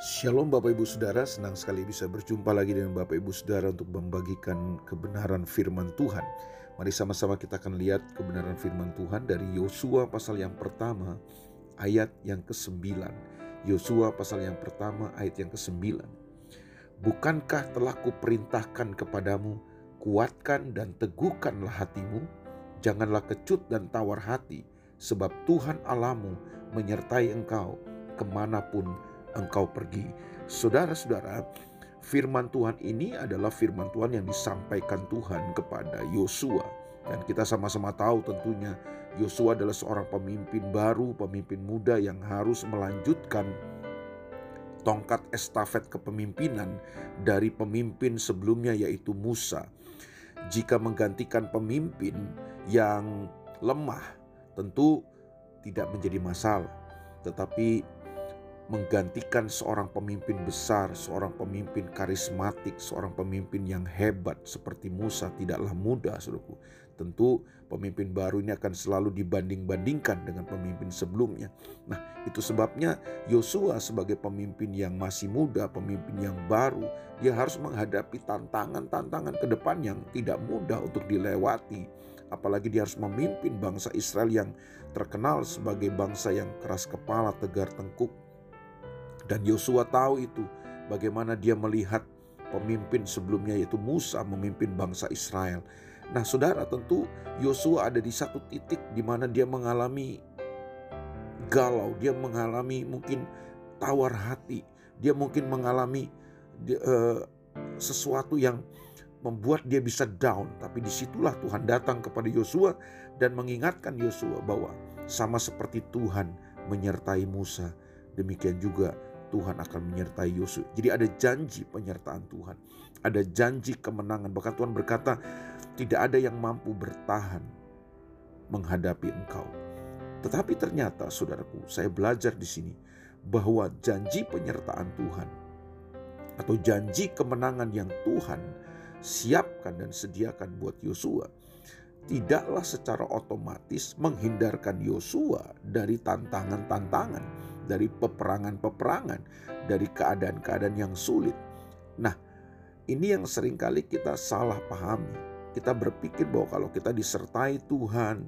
Shalom Bapak Ibu Saudara, senang sekali bisa berjumpa lagi dengan Bapak Ibu Saudara untuk membagikan kebenaran firman Tuhan. Mari sama-sama kita akan lihat kebenaran firman Tuhan dari Yosua pasal yang pertama ayat yang ke-9. Yosua pasal yang pertama ayat yang ke-9. Bukankah telah kuperintahkan kepadamu, kuatkan dan teguhkanlah hatimu, janganlah kecut dan tawar hati, sebab Tuhan Alamu menyertai engkau ke mana pun engkau pergi. Saudara-saudara, firman Tuhan ini adalah firman Tuhan yang disampaikan Tuhan kepada Yosua. Dan kita sama-sama tahu tentunya Yosua adalah seorang pemimpin baru, pemimpin muda yang harus melanjutkan tongkat estafet kepemimpinan dari pemimpin sebelumnya yaitu Musa. Jika menggantikan pemimpin yang lemah, tentu tidak menjadi masalah. Tetapi menggantikan seorang pemimpin besar, seorang pemimpin karismatik, seorang pemimpin yang hebat seperti Musa tidaklah mudah, saudaraku. Tentu pemimpin baru ini akan selalu dibanding-bandingkan dengan pemimpin sebelumnya. Nah, itu sebabnya Yosua sebagai pemimpin yang masih muda, pemimpin yang baru, dia harus menghadapi tantangan-tantangan ke depan yang tidak mudah untuk dilewati. Apalagi dia harus memimpin bangsa Israel yang terkenal sebagai bangsa yang keras kepala, tegar tengkuk, dan Yosua tahu itu bagaimana dia melihat pemimpin sebelumnya yaitu Musa memimpin bangsa Israel. Nah, Saudara, tentu Yosua ada di satu titik di mana dia mengalami galau, dia mengalami mungkin tawar hati, dia mungkin mengalami uh, sesuatu yang membuat dia bisa down. Tapi di situlah Tuhan datang kepada Yosua dan mengingatkan Yosua bahwa sama seperti Tuhan menyertai Musa, demikian juga Tuhan akan menyertai Yosua. Jadi ada janji penyertaan Tuhan. Ada janji kemenangan. Bahkan Tuhan berkata, tidak ada yang mampu bertahan menghadapi engkau. Tetapi ternyata saudaraku, saya belajar di sini bahwa janji penyertaan Tuhan atau janji kemenangan yang Tuhan siapkan dan sediakan buat Yosua tidaklah secara otomatis menghindarkan Yosua dari tantangan-tantangan, dari peperangan-peperangan, dari keadaan-keadaan yang sulit. Nah, ini yang sering kali kita salah pahami. Kita berpikir bahwa kalau kita disertai Tuhan,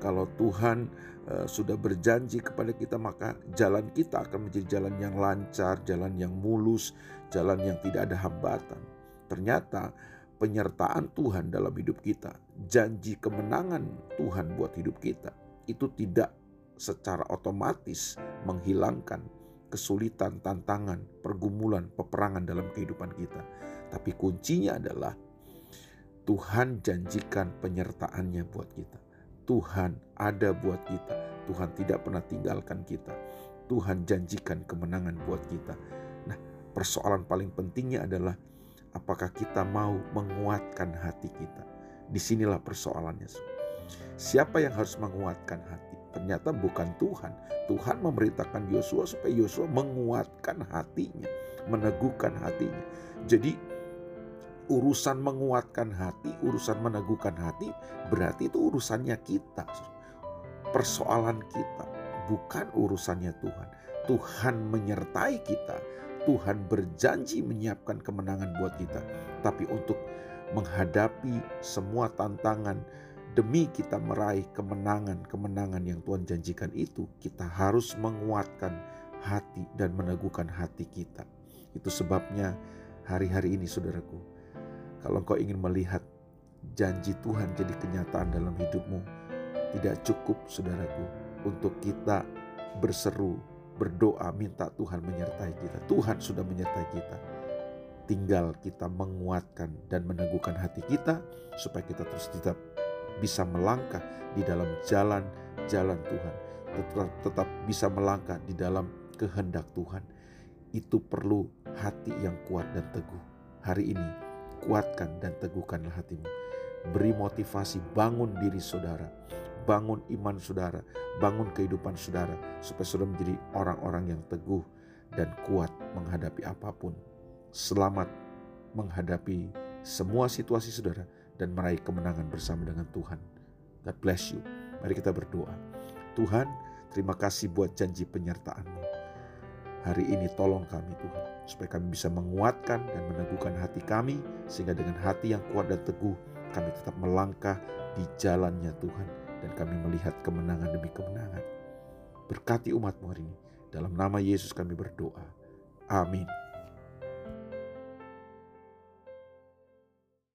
kalau Tuhan uh, sudah berjanji kepada kita, maka jalan kita akan menjadi jalan yang lancar, jalan yang mulus, jalan yang tidak ada hambatan. Ternyata penyertaan Tuhan dalam hidup kita, janji kemenangan Tuhan buat hidup kita, itu tidak secara otomatis menghilangkan kesulitan, tantangan, pergumulan, peperangan dalam kehidupan kita. Tapi kuncinya adalah Tuhan janjikan penyertaannya buat kita. Tuhan ada buat kita. Tuhan tidak pernah tinggalkan kita. Tuhan janjikan kemenangan buat kita. Nah, persoalan paling pentingnya adalah apakah kita mau menguatkan hati kita. Di sinilah persoalannya. Siapa yang harus menguatkan hati? Ternyata bukan Tuhan. Tuhan memerintahkan Yosua supaya Yosua menguatkan hatinya, meneguhkan hatinya. Jadi urusan menguatkan hati, urusan meneguhkan hati, berarti itu urusannya kita. Persoalan kita, bukan urusannya Tuhan. Tuhan menyertai kita, Tuhan berjanji menyiapkan kemenangan buat kita. Tapi untuk menghadapi semua tantangan demi kita meraih kemenangan-kemenangan yang Tuhan janjikan itu, kita harus menguatkan hati dan meneguhkan hati kita. Itu sebabnya hari-hari ini saudaraku, kalau engkau ingin melihat janji Tuhan jadi kenyataan dalam hidupmu, tidak cukup saudaraku untuk kita berseru berdoa minta Tuhan menyertai kita. Tuhan sudah menyertai kita. Tinggal kita menguatkan dan meneguhkan hati kita supaya kita terus tetap bisa melangkah di dalam jalan-jalan Tuhan. Tetap, tetap bisa melangkah di dalam kehendak Tuhan. Itu perlu hati yang kuat dan teguh. Hari ini kuatkan dan teguhkanlah hatimu. Beri motivasi, bangun diri saudara bangun iman saudara, bangun kehidupan saudara, supaya saudara menjadi orang-orang yang teguh dan kuat menghadapi apa pun. Selamat menghadapi semua situasi saudara dan meraih kemenangan bersama dengan Tuhan. God bless you. Mari kita berdoa. Tuhan, terima kasih buat janji penyertaan-Mu. Hari ini tolong kami Tuhan, supaya kami bisa menguatkan dan meneguhkan hati kami, sehingga dengan hati yang kuat dan teguh, kami tetap melangkah di jalannya Tuhan, dan kami melihat kemenangan demi kemenangan. Berkati umatmu hari ini, dalam nama Yesus kami berdoa. Amin.